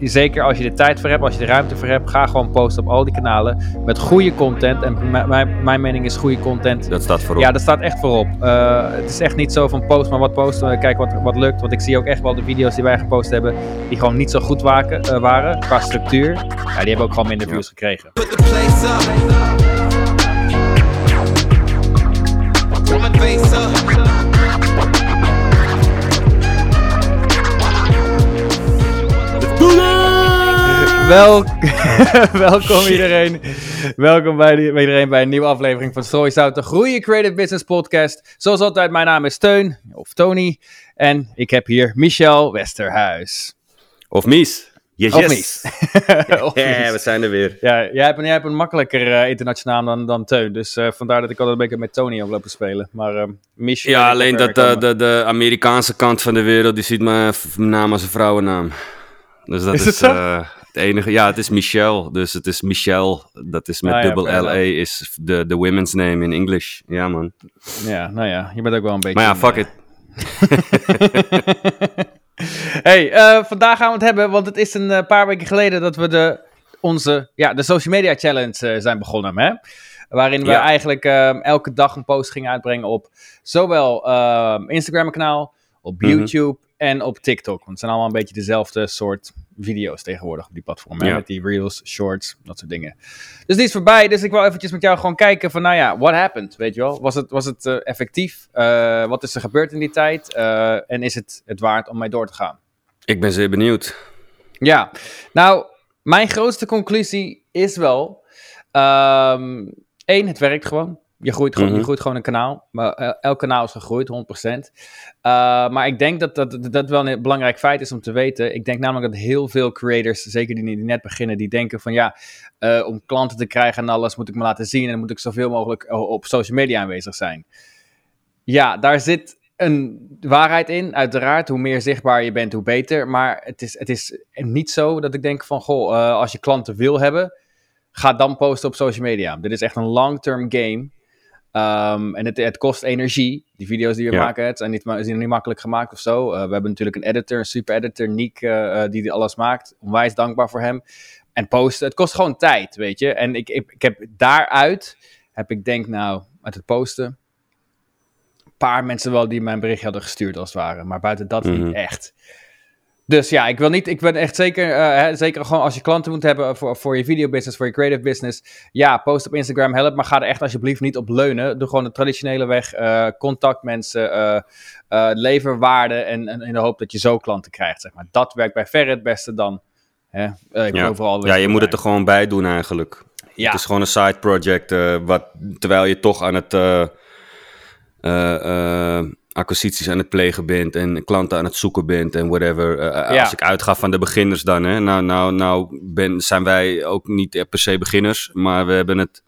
zeker als je de tijd voor hebt, als je de ruimte voor hebt, ga gewoon posten op al die kanalen met goede content. En mijn, mijn mening is goede content. Dat staat voorop. Ja, dat staat echt voorop. Uh, het is echt niet zo van post maar wat posten we, kijk wat, wat lukt. Want ik zie ook echt wel de video's die wij gepost hebben, die gewoon niet zo goed waken, uh, waren qua structuur. Ja, die hebben ook gewoon minder views gekregen. Wel, welkom iedereen. Welkom bij, bij, iedereen bij een nieuwe aflevering van Strooisout, de Groeien Creative Business Podcast. Zoals altijd, mijn naam is Teun, of Tony. En ik heb hier Michel Westerhuis. Of Mies. Yes, of Mies. of ja, we zijn er weer. Ja, jij hebt een, jij hebt een makkelijker uh, internationaal dan, dan Teun. Dus uh, vandaar dat ik altijd een beetje met Tony op lopen spelen. Maar uh, Michel... Ja, alleen dat de, de Amerikaanse kant van de wereld, die ziet mijn naam als een vrouwennaam. Dus dat is, is het enige, ja, het is Michelle. Dus het is Michelle. Dat is met ah, dubbel L-A is de, de women's name in English. Ja, man. Ja, nou ja, je bent ook wel een beetje... Maar ja, fuck it. hey, uh, vandaag gaan we het hebben, want het is een uh, paar weken geleden dat we de, onze, ja, de social media challenge uh, zijn begonnen, hè? Waarin we ja. eigenlijk elke dag een post gingen uitbrengen op zowel Instagram kanaal, op mm -hmm. YouTube en op TikTok. Want het zijn allemaal een beetje dezelfde soort video's tegenwoordig op die platformen. Ja. Met die reels, shorts, dat soort dingen. Dus die is voorbij. Dus ik wil eventjes met jou gewoon kijken van, nou ja, what happened? Weet je wel? Was het, was het uh, effectief? Uh, wat is er gebeurd in die tijd? Uh, en is het het waard om mee door te gaan? Ik ben zeer benieuwd. Ja, nou, mijn grootste conclusie is wel... Um, één, het werkt gewoon. Je groeit, gewoon, je mhm. groeit gewoon een kanaal. Maar elk kanaal is gegroeid, 100%. Uh, maar ik denk dat, dat dat wel een belangrijk feit is om te weten. Ik denk namelijk dat heel veel creators, zeker die, die net beginnen, die denken van ja, uh, om klanten te krijgen en alles moet ik me laten zien. En moet ik zoveel mogelijk op social media aanwezig zijn. Ja, daar zit een waarheid in, uiteraard. Hoe meer zichtbaar je bent, hoe beter. Maar het is, het is niet zo dat ik denk van goh, uh, als je klanten wil hebben, ga dan posten op social media. Dit is echt een long-term game. Um, en het, het, kost energie. Die video's die we maken, het zijn niet, zijn niet makkelijk gemaakt of zo. Uh, we hebben natuurlijk een editor, een super editor, Nick, uh, die alles maakt. Onwijs dankbaar voor hem. En posten, het kost gewoon tijd, weet je. En ik, ik, ik heb daaruit, heb ik denk nou, uit het posten, een paar mensen wel die mijn bericht hadden gestuurd als het ware. Maar buiten dat mm -hmm. niet mhm. echt. Dus ja, ik wil niet, ik ben echt zeker, uh, hè, zeker gewoon als je klanten moet hebben voor, voor je video business, voor je creative business. Ja, post op Instagram, help, maar ga er echt alsjeblieft niet op leunen. Doe gewoon de traditionele weg, uh, contact mensen, uh, lever waarde en, en, in de hoop dat je zo klanten krijgt, zeg maar. Dat werkt bij verre het beste dan hè, ja. overal. Ja, je moet het er gewoon bij doen eigenlijk. Ja. Het is gewoon een side project, wat, terwijl je toch aan het acquisities aan het plegen bent en klanten aan het zoeken bent en whatever. Uh, Als ik uitga van de beginners dan, hè. Nou, nou, nou ben, zijn wij ook niet per se beginners, maar we hebben het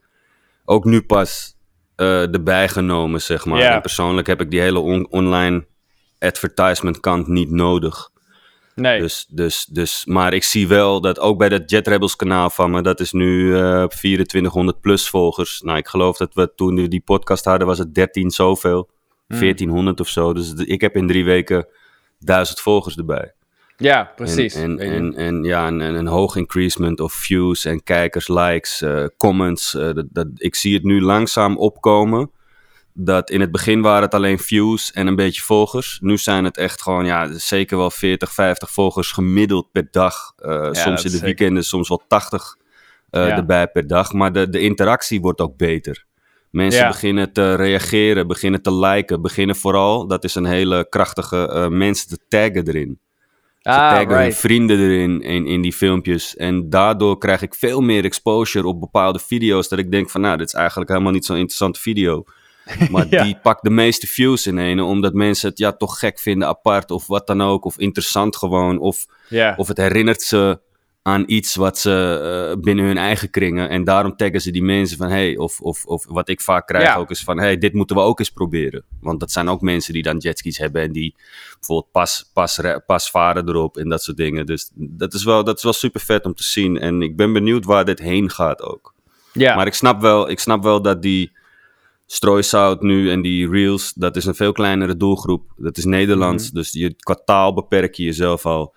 ook nu pas uh, erbij genomen, zeg maar. En persoonlijk heb ik die hele on online advertisement kant niet nodig. Nee. Dus, dus, dus, maar ik zie wel dat ook bij dat Jet Rebels kanaal van me, dat is nu uh, 2400 plus volgers. Nou, ik geloof dat we toen we die podcast hadden, was het 13 zoveel. 1400 hmm. of zo. Dus ik heb in drie weken duizend volgers erbij. Ja, precies. En, en, en, en ja, een, een, hoog increasement of views en kijkers, likes, uh, comments. Uh, dat, dat, ik zie het nu langzaam opkomen. Dat in het begin waren het alleen views en een beetje volgers. Nu zijn het echt gewoon, ja, zeker wel 40, 50 volgers gemiddeld per dag. Uh, ja, soms in de weekenden, soms wel 80 ja. erbij per dag. Maar de, de interactie wordt ook beter. Mensen beginnen te reageren, beginnen te liken, beginnen vooral, dat is een hele krachtige, uh, mensen te taggen erin. Ze ah, taggen right. hun vrienden erin in, in die filmpjes. En daardoor krijg ik veel meer exposure op bepaalde video's. Dat ik denk van, nou, dit is eigenlijk helemaal niet zo'n interessante video. Maar ja. die pakt de meeste views in een. Omdat mensen het ja, toch gek vinden apart. Of wat dan ook. Of interessant gewoon. Of, yeah. of het herinnert ze aan iets wat ze uh, binnen hun eigen kringen. En daarom taggen ze die mensen van hey, of, of, of wat ik vaak krijg ook is van hey, dit moeten we ook eens proberen. Want dat zijn ook mensen die dan jetskis hebben en die bijvoorbeeld pas, pas, pas varen erop en dat soort dingen. Dus dat is, wel, dat is wel super vet om te zien. En ik ben benieuwd waar dit heen gaat ook. Ja. Maar ik snap, wel, ik snap wel dat die strooisout nu en die reels, dat is een veel kleinere doelgroep. Dat is Nederlands, mm -hmm. dus je, qua taal beperk je jezelf al.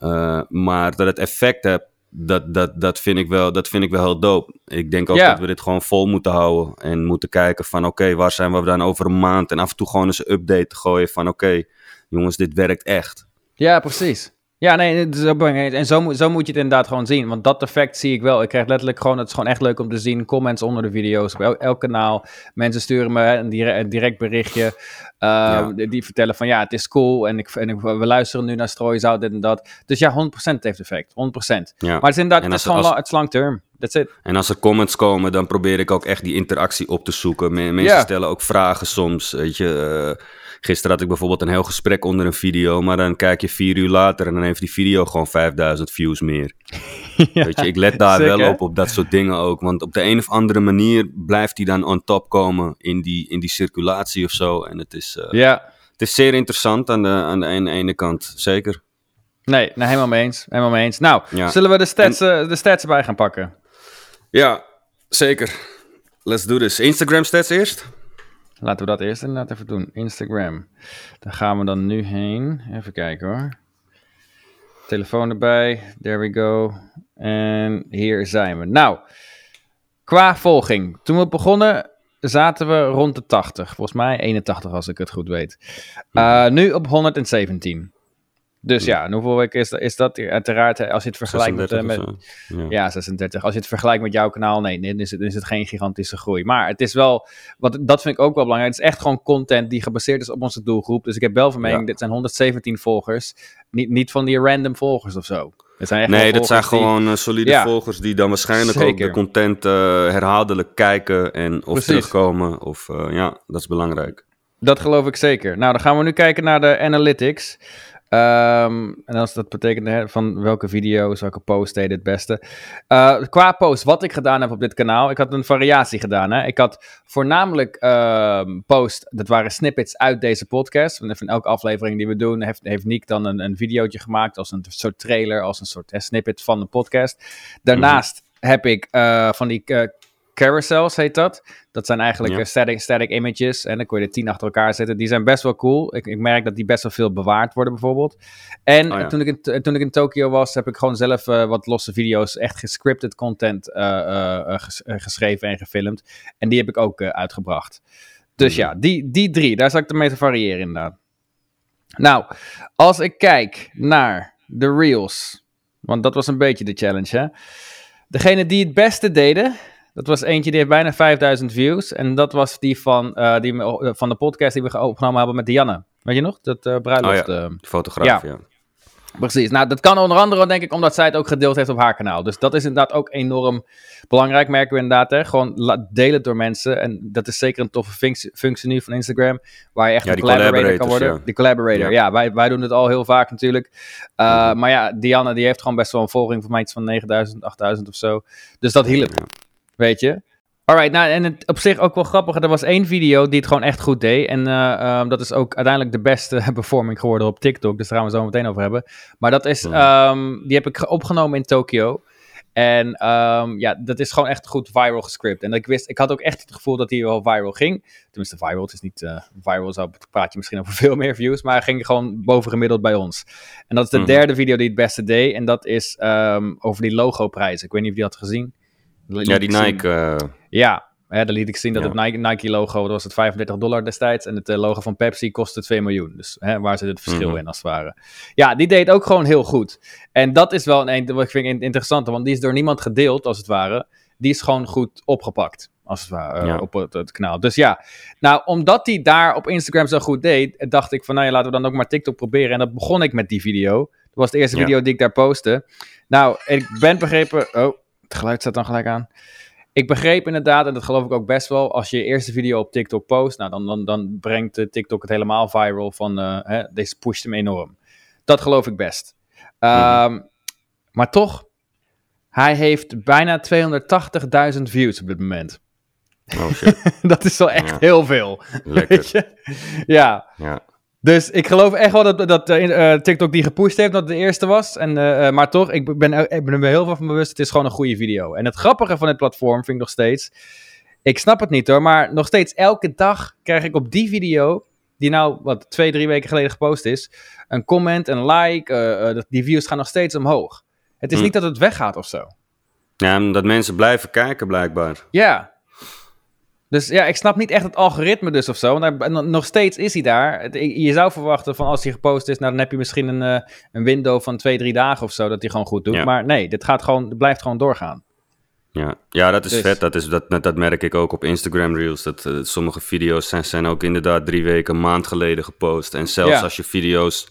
Uh, maar dat het effect hebt, dat, dat, dat, vind ik wel, dat vind ik wel heel dope. Ik denk ook dat we dit gewoon vol moeten houden. En moeten kijken van oké, waar zijn we dan over een maand? En af en toe gewoon eens een update te gooien van oké, jongens, dit werkt echt. Ja, precies. Ja, nee, dat is belangrijk. En zo, moet- zo moet je het inderdaad gewoon zien. Want dat effect zie ik wel. Ik krijg letterlijk gewoon, het is gewoon echt leuk om te zien. Comments onder de video's op el- elk kanaal. Mensen sturen me een, dire- een direct berichtje. eh, Ja. die, vertellen van ja, het is cool. En, ik, en ik- we luisteren nu naar strooizout, dit en dat. Dus ja, 100% heeft effect. 100%. Ja. Maar het is inderdaad, het is gewoon als- la- het is long term. That's it. En als er comments komen, dan probeer ik ook echt die interactie op te zoeken. Me- mensen stellen ook vragen soms. Weet je, eh, gisteren had ik bijvoorbeeld een heel gesprek onder een video, maar dan kijk je vier uur later en dan heeft die video gewoon 5000 views meer. ja. Weet je, ik let daar wel op, op dat soort dingen ook. Want op de een of andere manier blijft die dan on top komen in die, in die circulatie of zo. En het is, eh, Ja, het is zeer interessant aan de, aan de ene, ene kant, zeker. nee, nee, helemaal mee eens. Helemaal mee eens. Nou, Ja. zullen we de stats, eh, de stats erbij gaan pakken? Ja, zeker. Let's do this. Instagram stats eerst? Laten we dat eerst inderdaad even doen. Instagram. Daar gaan we dan nu heen. Even kijken hoor. Telefoon erbij. There we go. En hier zijn we. Nou, qua volging. Toen we begonnen zaten we rond de 80. Volgens mij 81 als ik het goed weet. Uh, nu op 117. Dus ja, en hoeveel weken is dat? Is dat uiteraard, als je het vergelijkt met, eh, 36 met. Ja. ja, 36. Als je het vergelijkt met jouw kanaal, nee, dan is het, dan is het geen gigantische groei. Maar het is wel, wat, dat vind ik ook wel belangrijk. Het is echt gewoon content die gebaseerd is op onze doelgroep. Dus ik heb wel van mening, Ja. dit zijn 117 volgers. Niet, niet van die random volgers of zo. Het zijn echt Nee, dat zijn die- gewoon eh, solide Ja. volgers die dan waarschijnlijk ook de content eh, herhaaldelijk kijken en of Precies. terugkomen. Of ja, dat is belangrijk. Dat geloof ik zeker. Nou, dan gaan we nu kijken naar de analytics. Ehm, en als dat betekent hè, van welke video's, welke post deed het beste. Eh, qua post, wat ik gedaan heb op dit kanaal. Ik had een variatie gedaan. Hè. Ik had voornamelijk ehm, post, dat waren snippets uit deze podcast. Van van elke aflevering die we doen, heeft, heeft Nick dan een, een videootje gemaakt als een soort trailer, als een soort hè, snippet van de podcast. Daarnaast heb ik eh, van die eh, carousels, heet dat. Dat zijn eigenlijk Ja. eh, static, static images. En dan kun je er tien achter elkaar zetten. Die zijn best wel cool. Ik, ik merk dat die best wel veel bewaard worden, bijvoorbeeld. En Oh ja. toen, ik in, toen ik in Tokio was, heb ik gewoon zelf eh, wat losse video's, echt gescripted content eh, ges- geschreven en gefilmd. En die heb ik ook uitgebracht. Dus Mhm. ja, die, die drie, daar zal ik ermee te variëren inderdaad. Nou, als ik kijk naar de reels, want dat was een beetje de challenge, hè. Degene die het beste deden, dat was eentje die heeft bijna 5000 views. En dat was die van, eh, die, eh, van de podcast die we opgenomen hebben met Dianne. Weet je nog? Dat eh bruiloft. Oh De fotograaf, ja. Precies. Nou, dat kan onder andere, denk ik, omdat zij het ook gedeeld heeft op haar kanaal. Dus dat is inderdaad ook enorm belangrijk, merken we inderdaad. Hè? Gewoon delen door mensen. En dat is zeker een toffe functie, functie nu van Instagram, waar je echt Ja, een collaborator kan worden. ja. Die collaborator, ja. Ja. wij, wij doen het al heel vaak natuurlijk. Uh, Mhm. Maar ja, Diana, die heeft gewoon best wel een volging van mij iets van 9000, 8000 of zo. Dus dat hielp, Ja. Weet je. Alright, nou en het, op zich ook wel grappig. Er was één video die het gewoon echt goed deed. En eh, ehm, dat is ook uiteindelijk de beste performing geworden op TikTok. Dus daar gaan we zo meteen over hebben. Maar dat is, ehm, die heb ik ge- opgenomen in Tokio. En ehm, ja, dat is gewoon echt goed viral gescript. En ik wist, ik had ook echt het gevoel dat hij wel viral ging. Tenminste, viral. Het is niet eh, viral, zo praat je misschien over veel meer views. Maar ging gewoon bovengemiddeld bij ons. En dat is de Mhm. derde video die het beste deed. En dat is over die logoprijzen. Ik weet niet of je die had gezien. Ja, die. Nike. eh, Ja, hè, dan liet ik zien dat Ja. het Nike, Nike logo, dat was het 35 dollar destijds. En het eh, logo van Pepsi kostte 2 miljoen. Dus hè, waar zit het verschil Mhm. in als het ware? Ja, die deed ook gewoon heel goed. En dat is wel een, wat ik vind in- interessant, want die is door niemand gedeeld als het ware. Die is gewoon goed opgepakt. Als het ware, eh, Ja. op het, het kanaal. Dus ja, nou, omdat hij daar op Instagram zo goed deed, dacht ik van, nou ja, laten we dan ook maar TikTok proberen. En dat begon ik met die video. Dat was de eerste Ja. video die ik daar postte. Nou, ik ben begrepen. Oh, het geluid staat dan gelijk aan. Ik begreep inderdaad, en dat geloof ik ook best wel, als je je eerste video op TikTok post, nou, dan, dan, dan brengt TikTok het helemaal viral van, eh, hè, deze pusht hem enorm. Dat geloof ik best. Ehm, Maar toch, hij heeft bijna 280.000 views op dit moment. oh shit, dat is wel echt Ja. heel veel. Lekker. Ja, Ja. Dus ik geloof echt wel dat, dat eh, eh, TikTok die gepusht heeft, dat het de eerste was. En, eh, maar toch, ik ben, ik ben er heel veel van bewust, het is gewoon een goede video. En het grappige van het platform vind ik nog steeds, ik snap het niet hoor, maar nog steeds elke dag krijg ik op die video die nou, wat, twee, drie weken geleden gepost is, een comment, een like, eh, die views gaan nog steeds omhoog. Het is Hm. niet dat het weggaat of zo. Ja, omdat mensen blijven kijken blijkbaar. Ja. Dus ja, ik snap niet echt het algoritme dus of zo. Want nog steeds is hij daar. Je zou verwachten van als hij gepost is, nou dan heb je misschien een, eh, een window van twee, drie dagen of zo dat hij gewoon goed doet. Ja. Maar nee, dit gaat gewoon, het blijft gewoon doorgaan. Ja, ja dat is Dus- vet. Dat, is, dat, dat merk ik ook op Instagram Reels. Dat, eh, sommige video's zijn, zijn ook inderdaad drie weken, een maand geleden gepost. En zelfs Ja. als je video's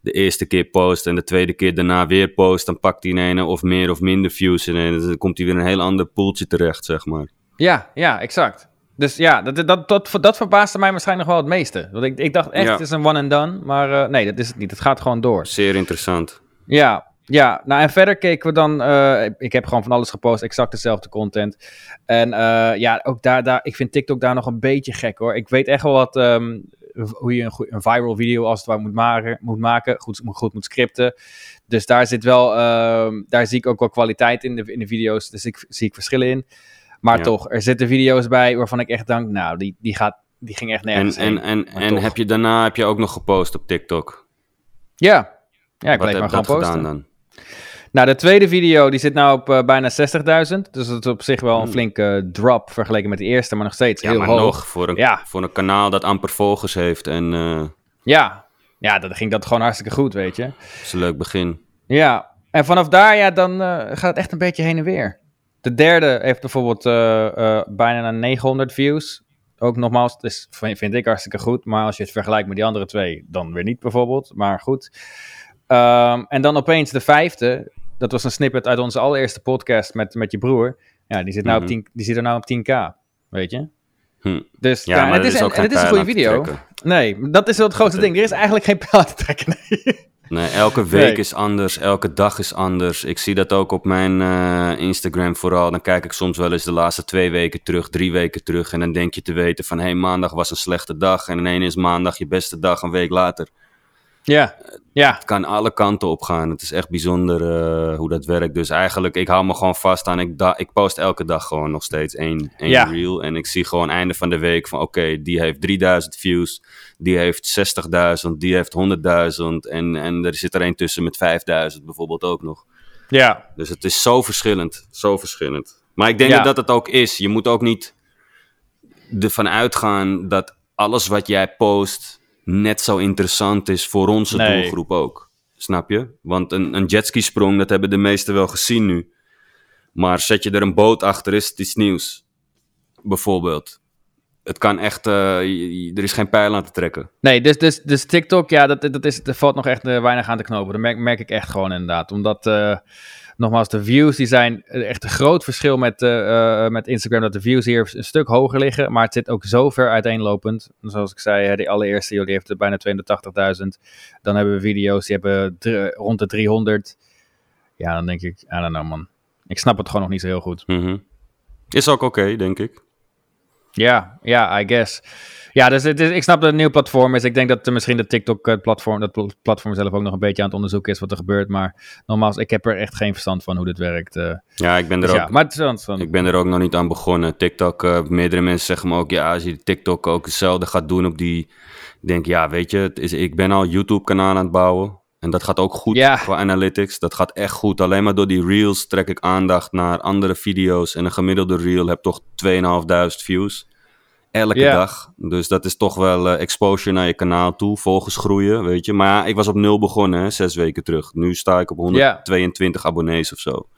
de eerste keer post en de tweede keer daarna weer post, dan pakt hij in een of meer of minder views in. En dan komt hij weer een heel ander poeltje terecht, zeg maar. Ja, ja, exact. Dus ja, dat, dat, dat, dat verbaasde mij waarschijnlijk nog wel het meeste. Want ik, ik dacht echt, Ja. het is een one and done. Maar eh, nee, dat is het niet. Het gaat gewoon door. Zeer interessant. Ja, ja. Nou, en verder keken we dan. eh, ik heb gewoon van alles gepost, exact dezelfde content. En eh, ja, ook daar, daar. Ik vind TikTok daar nog een beetje gek hoor. Ik weet echt wel wat. ehm, hoe je een, een viral video als het ware moet maken, moet maken goed, goed moet scripten. Dus daar zit wel, ehm, daar zie ik ook wel kwaliteit in de, in de video's. Dus ik zie ik verschillen in. Maar Ja. toch, er zitten video's bij waarvan ik echt denk, nou, die, die, gaat, die ging echt En, nergens en, heen. en, en toch. heb je daarna heb je ook nog gepost op TikTok? Ja, ja ik Wat bleef maar dat posten. gedaan dan? Nou, de tweede video die zit nou op eh, bijna 60.000. Dus dat is op zich wel een Hmm. flinke drop vergeleken met de eerste, maar nog steeds Ja, heel maar hoog. nog, voor een, Ja. voor een kanaal dat amper volgers heeft. En eh Ja. ja, dan ging dat gewoon hartstikke goed, weet je. dat is een leuk begin. Ja, en vanaf daar, ja, dan eh, gaat het echt een beetje heen en weer. De derde heeft bijvoorbeeld eh, eh, bijna naar 900 views. Ook nogmaals, dus vind vind ik hartstikke goed. Maar als je het vergelijkt met die andere twee, dan weer niet bijvoorbeeld. Maar goed. Ehm, en dan opeens de vijfde. Dat was een snippet uit onze allereerste podcast met, met je broer. Ja, die zit, nou op Mhm. 10, die zit er nou op 10k. Weet je? Hm. Dus Ja, ja, maar en het is, ook en geen het is een goede video. Nee, dat is wel het grootste ding. Er is eigenlijk geen pijl te trekken. Nee. Nee, elke week Nee. is anders, elke dag is anders. Ik zie dat ook op mijn eh, Instagram vooral. Dan kijk ik soms wel eens de laatste twee weken terug, drie weken terug. En dan denk je te weten van, hé, hey, maandag was een slechte dag. En ineens is maandag je beste dag een week later. Ja, ja. Het kan alle kanten op gaan. Het is echt bijzonder eh, hoe dat werkt. Dus eigenlijk, ik hou me gewoon vast aan. Ik, ik post elke dag gewoon nog steeds één, één Ja. reel. En ik zie gewoon einde van de week van oké, die heeft 3000 views. Die heeft 60.000. Die heeft 100.000. En, en er zit er één tussen met 5000 bijvoorbeeld ook nog. Ja, Dus het is zo verschillend. Zo verschillend. Maar ik denk Ja. dat het ook is. Je moet ook niet ervan uitgaan dat alles wat jij post net zo interessant is voor onze Nee. doelgroep ook. Snap je? Want een, een jetski sprong, dat hebben de meesten wel gezien nu. Maar zet je er een boot achter, is het iets nieuws. Bijvoorbeeld. Het kan echt, eh, er is geen pijl aan te trekken. Nee, dus, dus, dus TikTok, ja, dat, dat is, er valt nog echt eh, weinig aan te knopen. Dat merk, merk ik echt gewoon inderdaad. Omdat, eh, nogmaals, de views die zijn echt een groot verschil met, eh, eh, met Instagram. Dat de views hier een stuk hoger liggen. Maar het zit ook zo ver uiteenlopend. Zoals ik zei, die allereerste, joh, die heeft er bijna 280.000. Dan hebben we video's die hebben rond de 300. Ja, dan denk ik, I don't know man. Ik snap het gewoon nog niet zo heel goed. Mhm. Is ook oké, denk ik. Ja, ja, I guess. Ja, dus het is, ik snap dat het een nieuw platform is. Ik denk dat er misschien de TikTok-platform, dat pl- platform zelf ook nog een beetje aan het onderzoeken is wat er gebeurt. Maar nogmaals, ik heb er echt geen verstand van hoe dit werkt. eh. Ja, ik ben er Dus ook ja, maar het interessant. Ik ben er ook nog niet aan begonnen. TikTok, eh, meerdere mensen zeggen me ook, ja, als je TikTok ook hetzelfde gaat doen op die... Ik denk, ja, weet je, het is, ik ben al YouTube-kanaal aan het bouwen. En dat gaat ook goed Ja. qua analytics. Dat gaat echt goed. Alleen maar door die reels trek ik aandacht naar andere video's. En een gemiddelde reel heb toch 2.500 views. Elke dag. Dus dat is toch wel eh, exposure naar je kanaal toe. Volgers groeien, weet je. Maar ja, ik was op nul begonnen, hè, zes weken terug. Nu sta ik op 122 abonnees of zo.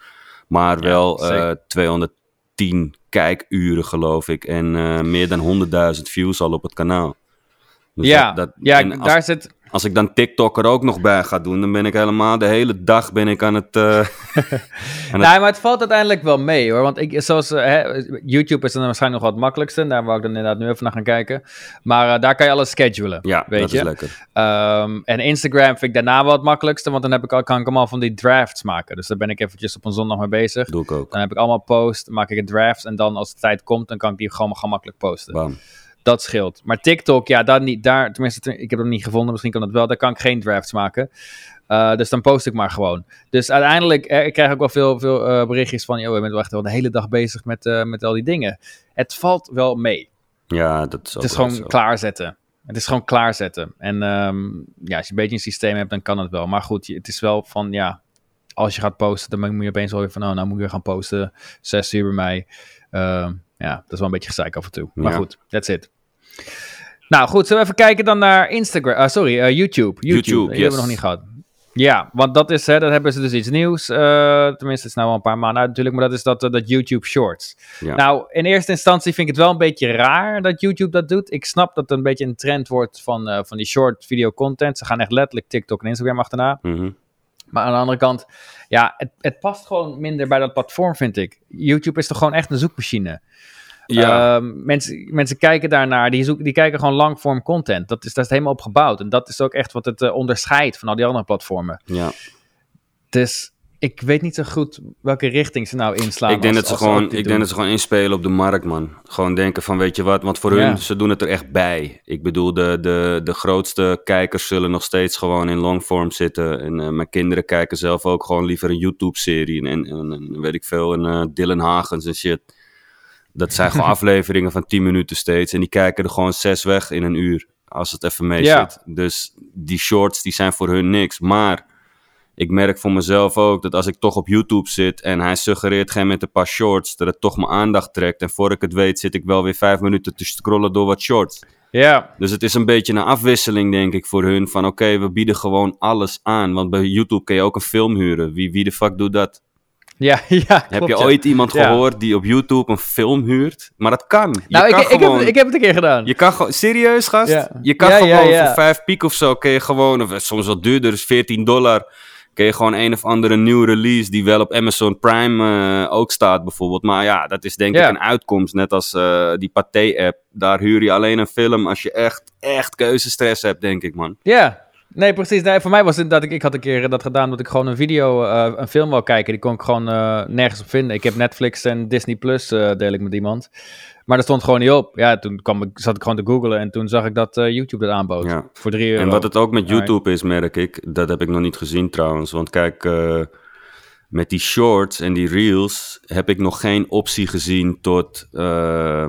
Maar wel eh, zeker. 210 kijkuren, geloof ik. En eh, meer dan 100.000 views al op het kanaal. Dus ja, dat- dat- ja als, daar zit... als ik dan TikTok er ook nog bij ga doen, dan ben ik helemaal de hele dag ben ik aan het. eh, Nee, maar het valt uiteindelijk wel mee hoor. Want ik, zoals, eh, hè, YouTube is dan waarschijnlijk nog wat makkelijkste. Daar wou ik dan inderdaad nu even naar gaan kijken. Maar eh, daar kan je alles schedulen. ja, weet dat je? is lekker. Ehm, en Instagram vind ik daarna wel het makkelijkste. Want dan heb ik al, kan ik allemaal van die drafts maken. Dus daar ben ik eventjes op een zondag mee bezig. Doe ik ook. Dan heb ik allemaal post, maak ik een draft. En dan als de tijd komt, dan kan ik die gewoon gemakkelijk posten. Bam. Dat scheelt. Maar TikTok, ja, daar niet. Daar, tenminste, ik heb het niet gevonden. Misschien kan dat wel. Daar kan ik geen drafts maken. Eh, dus dan post ik maar gewoon. Dus uiteindelijk, eh, ik krijg ook wel veel, veel eh, berichtjes van... joh, je bent wel echt wel de hele dag bezig met, eh, met al die dingen. Het valt wel mee. Ja, dat is ook het is gewoon zo. klaarzetten. Het is gewoon klaarzetten. En ehm, ja, als je een beetje een systeem hebt, dan kan het wel. Maar goed, het is wel van, ja, als je gaat posten, dan moet je opeens wel weer van, oh, nou moet je weer gaan posten. Zes uur bij mij. Ehm, ja, dat is wel een beetje gezeik af en toe. Maar goed, that's it. Nou goed, zullen we even kijken dan naar Instagram. Uh, sorry, uh, YouTube. YouTube, hebben we nog niet gehad. Ja, want dat is, hè, dat hebben ze dus iets nieuws. Uh, tenminste, het is nou al een paar maanden uit natuurlijk, maar dat is dat, dat YouTube Shorts. Ja. Nou, in eerste instantie vind ik het wel een beetje raar dat YouTube dat doet. Ik snap dat het een beetje een trend wordt van, van die short video content. Ze gaan echt letterlijk TikTok en Instagram achterna. Mhm. Maar aan de andere kant, ja, het, het past gewoon minder bij dat platform, vind ik. YouTube is toch gewoon echt een zoekmachine. Ja. Ehm, mensen, mensen kijken daarnaar, die, zoeken, die kijken gewoon langform content. Dat is, dat is helemaal op gebouwd. En dat is ook echt wat het eh, onderscheidt van al die andere platformen. ja. Dus ik weet niet zo goed welke richting ze nou inslaan. Ik, denk als- dat ze gewoon, ik doen. denk dat ze gewoon inspelen op de markt, man. Gewoon denken van, weet je wat, want voor Ja. hun, ze doen het er echt bij. Ik bedoel, de, de, de grootste kijkers zullen nog steeds gewoon in longform zitten. En eh, mijn kinderen kijken zelf ook gewoon liever een YouTube-serie. En, en, en weet ik veel, een eh, Dylan Hagens en shit. Dat zijn gewoon afleveringen van 10 minuten steeds. En die kijken er gewoon zes weg in een uur. Als het even mee Ja. zit. Dus die shorts, die zijn voor hun niks. Maar ik merk voor mezelf ook dat als ik toch op YouTube zit en hij suggereert geen met een paar shorts, dat het toch mijn aandacht trekt. En voor ik het weet zit ik wel weer vijf minuten te scrollen door wat shorts. Ja, Dus het is een beetje een afwisseling, denk ik, voor hun. Van oké, we bieden gewoon alles aan. Want bij YouTube kun je ook een film huren. Wie, wie de fuck doet dat? Ja, ja. Heb je ja. ooit iemand Ja. gehoord die op YouTube een film huurt? Maar dat kan. Je Nou, ik, kan ik, heb, gewoon... het- ik heb het een keer gedaan. Je kan gewoon, serieus gast? Ja. Je kan gewoon voor 5 piek of zo, kun je gewoon, of soms wat duurder, dus 14 dollar, kun je gewoon een of andere nieuwe release die wel op Amazon Prime eh, ook staat bijvoorbeeld. Maar ja, dat is denk ik een uitkomst, net als eh, die Pathé-app. Daar huur je alleen een film als je echt, echt keuzestress hebt, denk ik, man. Ja, nee, precies. Nee, voor mij was het dat ik, ik had een keer dat gedaan dat ik gewoon een video, eh, een film wou kijken. Die kon ik gewoon eh, nergens op vinden. Ik heb Netflix en Disney Plus eh, deel ik met iemand. Maar dat stond gewoon niet op. Ja, toen kwam ik, zat ik gewoon te googlen en toen zag ik dat eh, YouTube dat aanbood. Ja. Voor 3 euro. En wat het ook met. YouTube is, merk ik, dat heb ik nog niet gezien trouwens. Want kijk, eh, met die shorts en die reels heb ik nog geen optie gezien tot eh,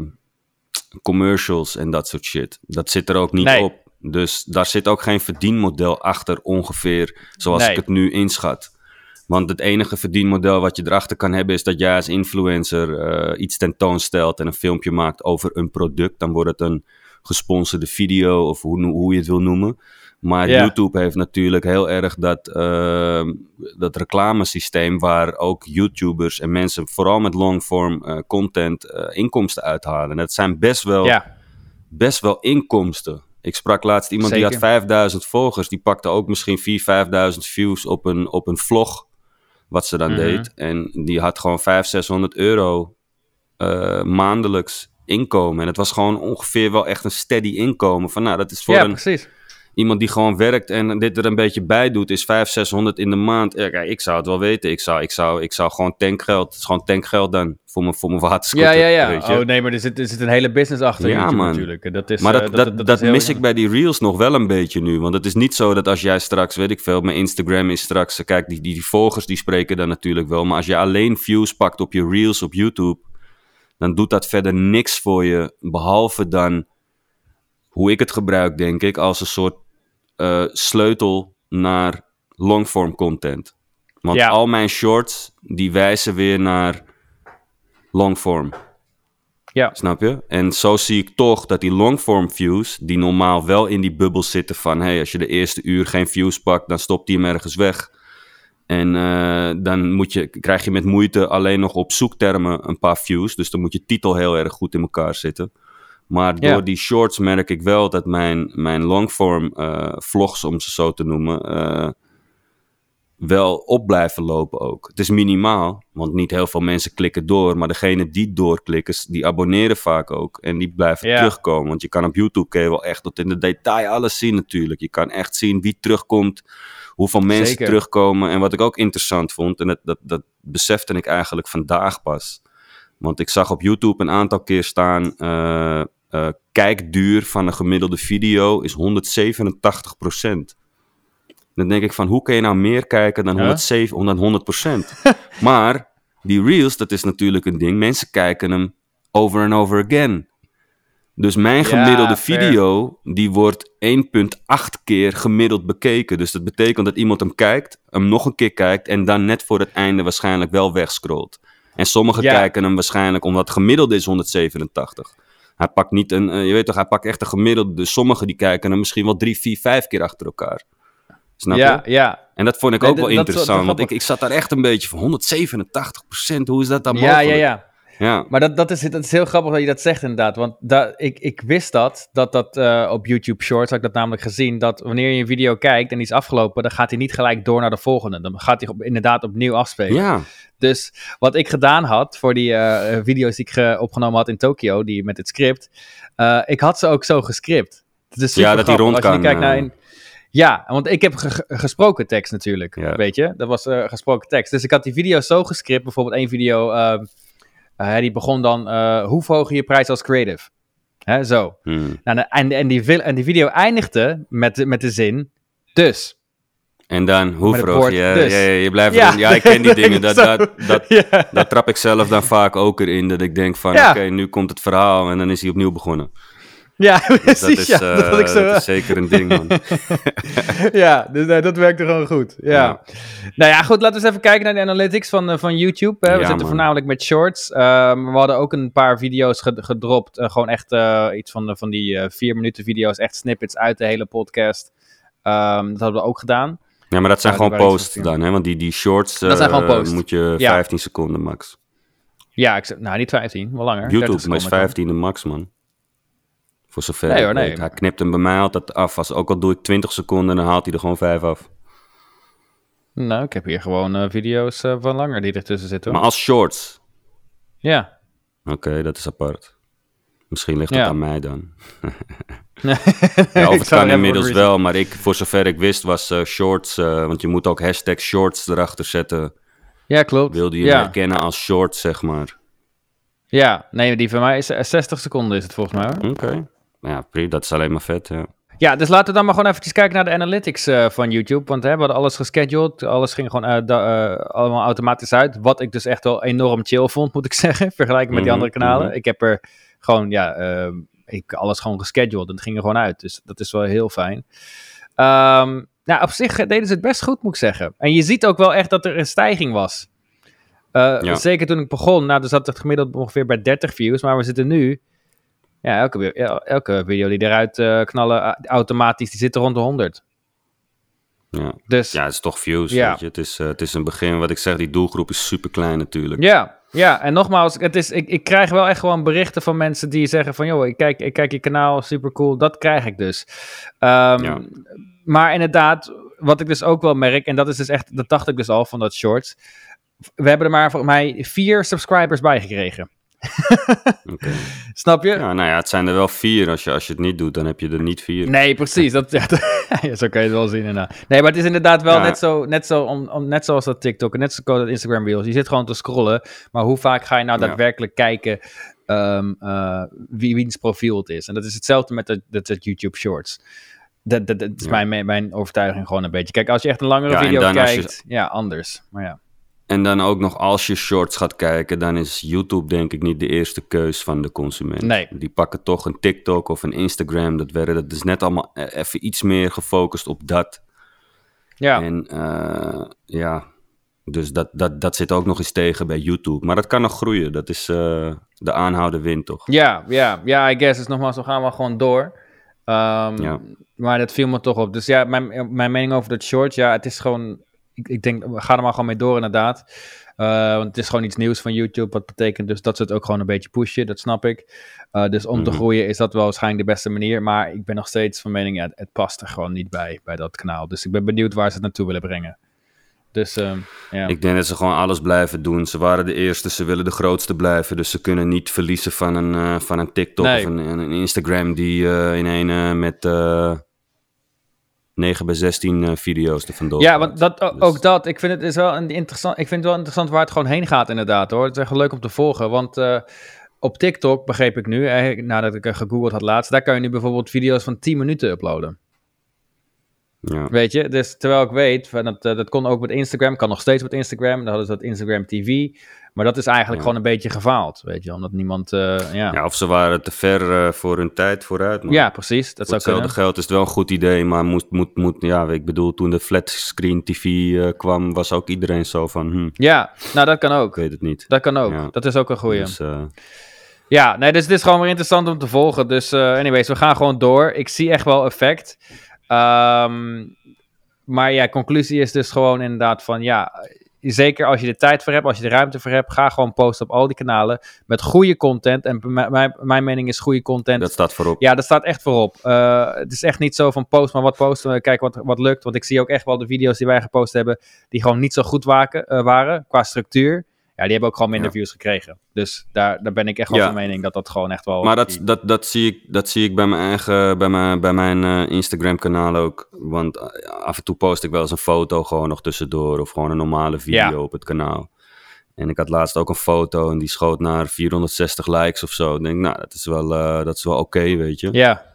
commercials en dat soort shit. Dat zit er ook niet Nee. op. Dus daar zit ook geen verdienmodel achter ongeveer zoals Nee. ik het nu inschat. Want het enige verdienmodel wat je erachter kan hebben is dat jij als influencer eh, iets tentoonstelt en een filmpje maakt over een product. Dan wordt het een gesponsorde video of hoe, hoe je het wil noemen. Maar. YouTube heeft natuurlijk heel erg dat, eh, dat reclamesysteem waar ook YouTubers en mensen vooral met longform eh, content eh, inkomsten uithalen. En dat zijn best wel best wel inkomsten. Ik sprak laatst iemand die had 5000 volgers. Die pakte ook misschien 4.000, 5.000 views op een, op een vlog. Wat ze dan Mhm. deed. En die had gewoon 500, 600 euro eh, maandelijks inkomen. En het was gewoon ongeveer wel echt een steady inkomen. Van nou, dat is voor ja een, precies. Iemand die gewoon werkt en dit er een beetje bij doet, is 500, 600 in de maand. Ja, kijk, ik zou het wel weten. Ik zou, ik zou, ik zou gewoon tankgeld. Het is gewoon tankgeld dan voor mijn, voor mijn waterscooter. Ja, ja, weet ja. je. Oh nee, maar er zit, er zit een hele business achter Ja, YouTube man. natuurlijk. Dat is, Maar eh, dat, dat, dat, is heel mis ik bij die reels nog wel een beetje nu. Want het is niet zo dat als jij straks, weet ik veel, mijn Instagram is straks... Kijk, die, die, die volgers die spreken dan natuurlijk wel. Maar als je alleen views pakt op je reels op YouTube... dan doet dat verder niks voor je. Behalve dan, hoe ik het gebruik, denk ik... als een soort eh, sleutel naar longform content. Want Ja. al mijn shorts, die wijzen weer naar longform. Ja, Snap je? En zo zie ik toch dat die longform views, die normaal wel in die bubbel zitten van, hey, als je de eerste uur geen views pakt, dan stopt die hem ergens weg. En eh, dan moet je, krijg je met moeite alleen nog op zoektermen een paar views. Dus dan moet je titel heel erg goed in elkaar zitten. Maar Ja. door die shorts merk ik wel dat mijn, mijn longform eh, vlogs, om ze zo te noemen, eh, wel op blijven lopen ook. Het is minimaal, want niet heel veel mensen klikken door. Maar degene die doorklikken, die abonneren vaak ook. En die blijven Ja. terugkomen. Want je kan op YouTube kun je wel echt tot in de detail alles zien natuurlijk. Je kan echt zien wie terugkomt, hoeveel mensen Zeker. terugkomen. En wat ik ook interessant vond, en dat, dat, dat besefte ik eigenlijk vandaag pas. Want ik zag op YouTube een aantal keer staan... eh, eh, kijkduur van een gemiddelde video is 187% dan denk ik van, hoe kun je nou meer kijken dan Ja. 107, dan 100% maar die reels, dat is natuurlijk een ding. Mensen kijken hem over en over again. Dus mijn gemiddelde Ja, video, die wordt 1,8 keer gemiddeld bekeken. Dus dat betekent dat iemand hem kijkt, hem nog een keer kijkt en dan net voor het einde waarschijnlijk wel wegscrollt. En sommigen Ja. kijken hem waarschijnlijk omdat het gemiddelde is 187. Hij pakt niet een, eh, je weet toch, hij pakt echt een gemiddelde. Dus sommigen die kijken hem misschien wel drie, vier, vijf keer achter elkaar. Snap ja, je? ja. En dat vond ik Nee, ook wel interessant, want ik, ik zat daar echt een beetje van 187% hoe is dat dan mogelijk? ja, ja. Ja. Maar dat, dat, is, dat is heel grappig dat je dat zegt inderdaad. Want da, ik, ik wist dat, dat dat eh, op YouTube Shorts, had ik dat namelijk gezien, dat wanneer je een video kijkt en die is afgelopen, dan gaat hij niet gelijk door naar de volgende. Dan gaat hij op, inderdaad opnieuw afspelen. ja. Dus wat ik gedaan had voor die eh, video's die ik ge- opgenomen had in Tokio, die met het script, eh, ik had ze ook zo gescript. Het is Ja, dat die rond Als je kan, kijkt naar een- Ja, want ik heb ge- gesproken tekst natuurlijk, Ja. weet je. Dat was gesproken tekst. Dus ik had die video zo gescript, bijvoorbeeld één video, ehm, eh, die begon dan, eh, hoe verhoog je je prijs als creative? Hè, zo. Hmm. Nou, en, en, die, en die video eindigde met, de- met de zin, dus. En dan, hoe woord je? dus. Ja, ja, je blijft Ja. Ja, ik ken die dingen. Dat, dat, dat, dat trap ik zelf dan vaak ook erin. Dat ik denk van, oké, nu komt het verhaal. En dan is hij opnieuw begonnen. Ja, Dus precies. dat, is, ja, eh, dat had ik zo. dat is zeker een ding, man. ja, dus nee, dat werkte gewoon goed. Ja. Ja. Nou ja, goed, laten we eens even kijken naar de analytics van, eh, van YouTube. Hè. We Ja, zitten man. voornamelijk met shorts. Ehm, we hadden ook een paar video's ge- gedropt. eh, gewoon echt eh, iets van, van die eh, vier minuten video's. Echt snippets uit de hele podcast. Ehm, dat hadden we ook gedaan. Ja, maar dat zijn gewoon posts dan, hè? Want die, die shorts Dat zijn eh, gewoon posts. moet je Ja. 15 seconden max. Ja, ik, zeg- nou niet 15, wel langer. 30 YouTube is seconden 15 de max, man. Voor zover Nee hoor, nee. weet. Hij knipt hem bij mij altijd af. Als, ook al doe ik 20 seconden, dan haalt hij er gewoon 5 af. Nou, ik heb hier gewoon eh, video's eh, van langer die ertussen zitten. Maar Hoor. als shorts, Ja. oké, dat is apart. Misschien ligt het Ja. aan mij dan. ja, of het kan inmiddels wel, maar ik, voor zover ik wist was eh, shorts, want je moet ook hashtag shorts erachter zetten. Ja, klopt. Wilde je ja. herkennen als shorts, zeg maar. Ja, nee, die van mij is eh, 60 seconden is het volgens mij hoor. Oké. Ja, prima, dat is alleen maar vet, ja. Ja, dus laten we dan maar gewoon eventjes kijken naar de analytics eh, van YouTube. Want hè, we hadden alles gescheduled. Alles ging gewoon eh, da- eh, allemaal automatisch uit. Wat ik dus echt wel enorm chill vond, moet ik zeggen. Vergelijking met die Mhm, andere kanalen. mhm. Ik heb er gewoon, ja, eh, ik alles gewoon gescheduled. En het ging er gewoon uit. Dus dat is wel heel fijn. Ehm, nou, op zich deden ze het best goed, moet ik zeggen. En je ziet ook wel echt dat er een stijging was. Ja. Zeker toen ik begon. Nou, dan zat het gemiddeld ongeveer bij 30 views. Maar we zitten nu... Ja, elke, ja, elke video die eruit eh, knallen automatisch, die zit er rond de 100. Ja, Dus ja het is toch views, Ja. weet je. Het is, eh, het is een begin, wat ik zeg, die doelgroep is super klein natuurlijk. ja, ja, en nogmaals, het is, ik, ik krijg wel echt gewoon berichten van mensen die zeggen van... joh, ik kijk, ik kijk je kanaal, super cool. Dat krijg ik dus. Ehm, Ja. Maar inderdaad, wat ik dus ook wel merk... en dat is dus echt, dat dacht ik dus al van dat shorts... we hebben er maar volgens mij vier subscribers bij gekregen. Snap je? Ja, nou ja, het zijn er wel vier. Als je, als je het niet doet, dan heb je er niet vier. Nee, precies. Dat, ja, ja, zo kan je het wel zien inderdaad. Nee, maar het is inderdaad wel Ja. net, zo, net, zo om, om, net zoals dat TikTok en net zoals dat Instagram Reels. Je zit gewoon te scrollen, maar hoe vaak ga je nou daadwerkelijk kijken ehm, eh, wie, wiens profiel het is? En dat is hetzelfde met de, de YouTube Shorts. Dat, dat, dat is mijn, mijn overtuiging gewoon een beetje. Kijk, als je echt een langere video je- kijkt, ja, anders. Maar ja. En dan ook nog als je shorts gaat kijken, dan is YouTube denk ik niet de eerste keus van de consument. Nee. Die pakken toch een TikTok of een Instagram. Dat, werden, dat is net allemaal e- even iets meer gefocust op dat. Ja, En eh, ja, dus dat, dat, dat zit ook nog eens tegen bij YouTube. Maar dat kan nog groeien. Dat is eh, de aanhouden win toch? ja, ja, ja, I guess. Dus nogmaals, we gaan wel gewoon door. Ehm, Ja. Maar dat viel me toch op. Dus ja, mijn, mijn mening over dat short, ja, het is gewoon... Ik, ik denk, we gaan er maar gewoon mee door inderdaad. Eh, want het is gewoon iets nieuws van YouTube. Wat betekent dus dat ze het ook gewoon een beetje pushen. Dat snap ik. Eh, dus om te Mhm. groeien is dat wel waarschijnlijk de beste manier. Maar ik ben nog steeds van mening, ja, het past er gewoon niet bij, bij dat kanaal. Dus ik ben benieuwd waar ze het naartoe willen brengen. Dus ehm, ja. Ik denk dat ze gewoon alles blijven doen. Ze waren de eerste, ze willen de grootste blijven. Dus ze kunnen niet verliezen van een, eh, van een TikTok Nee. of een, een Instagram die in een met 9 bij 16 eh, video's er vandoor Ja, want dat, Dus- ook dat. Ik vind het is wel een interessant. Ik vind het wel interessant waar het gewoon heen gaat, inderdaad hoor. Het is echt leuk om te volgen. Want eh, op TikTok begreep ik nu, eh, nadat ik er gegoogeld had laatst, daar kan je nu bijvoorbeeld video's van 10 minuten uploaden. Ja. Weet je, dus terwijl ik weet, van dat, eh, dat kon ook met Instagram, kan nog steeds met Instagram. Dan hadden ze dat Instagram TV. Maar dat is eigenlijk Ja. gewoon een beetje gefaald, weet je, omdat niemand, eh, ja. ja. Ja, of ze waren te ver eh, voor hun tijd vooruit. man. precies, dat zou hetzelfde kunnen. geld is het wel een goed idee, maar moet, moet, moet, ja, ik bedoel, toen de flatscreen TV kwam, was ook iedereen zo van, hm, Ja, nou dat kan ik ook. weet het niet. Dat kan ook. Ja. Dat is ook een goeie. Dus, Ja, nee, dus het is gewoon weer interessant om te volgen. Dus anyways, we gaan gewoon door. Ik zie echt wel effect. Ehm, maar ja, conclusie is dus gewoon inderdaad van ja, zeker als je de tijd voor hebt, als je de ruimte voor hebt, ga gewoon posten op al die kanalen met goede content. En mijn, mening is goede content. dat staat voorop. Ja, dat staat echt voorop. Eh, het is echt niet zo van post maar wat posten we, kijk wat, wat lukt. Want ik zie ook echt wel de video's die wij gepost hebben, die gewoon niet zo goed waken, eh, waren qua structuur. Ja, die hebben ook gewoon minder Ja. views gekregen. Dus daar, daar ben ik echt wel Ja. van mening dat dat gewoon echt wel... Maar dat, dat, dat, zie ik, dat zie ik bij mijn eigen, bij mijn, bij mijn eh, Instagram kanaal ook. Want eh, af en toe post ik wel eens een foto gewoon nog tussendoor. Of gewoon een normale video Ja. op het kanaal. En ik had laatst ook een foto en die schoot naar 460 likes of zo. Ik denk, nou, dat is wel, eh, dat is wel oké, weet je. Ja,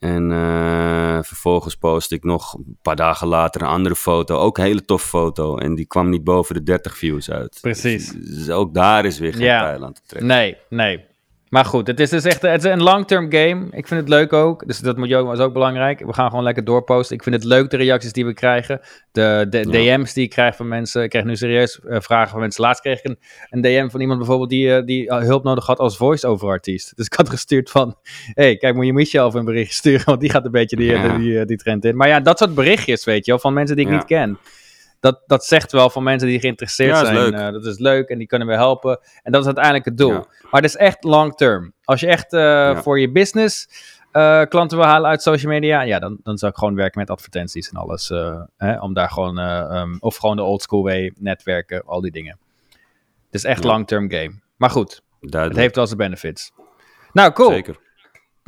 En eh, vervolgens post ik nog een paar dagen later een andere foto. Ook een hele toffe foto. En die kwam niet boven de 30 views uit. Precies. Dus, dus ook daar is weer geen Ja. pijl aan te trekken. nee, nee. Maar goed, het is dus echt het is een long-term game. Ik vind het leuk ook. Dus dat moet je ook, is ook belangrijk. We gaan gewoon lekker doorposten. Ik vind het leuk, de reacties die we krijgen. De, de Ja. DM's die ik krijg van mensen. Ik krijg nu serieus eh, vragen van mensen. Laatst kreeg ik een, een DM van iemand bijvoorbeeld die, eh, die eh, hulp nodig had als voice-over artiest. Dus ik had gestuurd van, hey, kijk, moet je Michel even een bericht sturen, want die gaat een beetje die, Ja. die, die, die trend in. Maar ja, dat soort berichtjes, weet je wel, van mensen die ik Ja. niet ken. Dat, dat zegt wel van mensen die geïnteresseerd Ja, zijn. eh, dat is leuk en die kunnen we helpen. En dat is uiteindelijk het doel. Ja. Maar het is echt long term. Als je echt eh, voor je business eh, klanten wil halen uit social media, ja, dan, dan zou ik gewoon werken met advertenties en alles. hè, om daar gewoon, eh, ehm, of gewoon de old school way, netwerken, al die dingen. Het is echt long term game. Maar goed, het Duidelijk. heeft wel zijn benefits. Nou, cool. Zeker.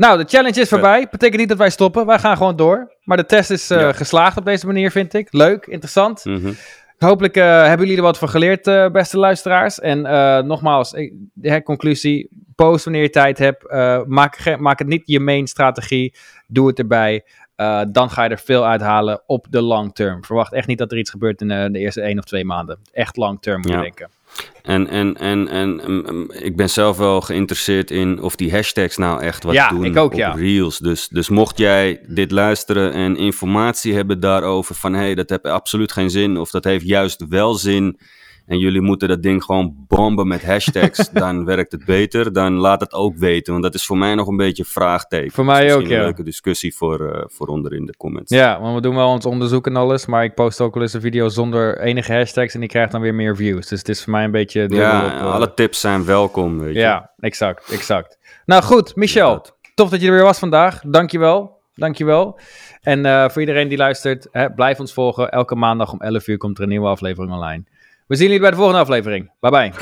Nou, de challenge is voorbij. Betekent niet dat wij stoppen. Wij gaan gewoon door. Maar de test is eh, Ja. geslaagd op deze manier, vind ik. Leuk, interessant. Mhm. Hopelijk eh, hebben jullie er wat van geleerd, eh, beste luisteraars. En nogmaals, de conclusie: post wanneer je tijd hebt. Maak, maak het niet je main strategie. Doe het erbij. Dan ga je er veel uithalen op de long term. Verwacht echt niet dat er iets gebeurt in de eerste één of twee maanden. Echt long term moet je Ja. denken. En, en, en, en mm, mm, ik ben zelf wel geïnteresseerd in of die hashtags nou echt wat Ja, doen ik ook, op ja. Reels. Dus, dus mocht jij dit luisteren en informatie hebben daarover van... hé, hey, dat heeft absoluut geen zin of dat heeft juist wel zin... en jullie moeten dat ding gewoon bomben met hashtags... dan werkt het beter, dan laat het ook weten. Want dat is voor mij nog een beetje een vraagteken. Voor mij Dus ook, ja. een leuke discussie voor, eh, voor onder in de comments. Ja, want we doen wel ons onderzoek en alles. Maar ik post ook wel eens een video zonder enige hashtags. En die krijgt dan weer meer views. Dus het is voor mij een beetje. Ja, op, eh, alle tips zijn welkom, weet je. Ja, exact, exact. Nou goed, Michel. Inderdaad. Tof dat je er weer was vandaag. Dankjewel. Dankjewel. En eh, voor iedereen die luistert, hè, blijf ons volgen. Elke maandag om 11 uur komt er een nieuwe aflevering online. We zien jullie bij de volgende aflevering. Bye bye.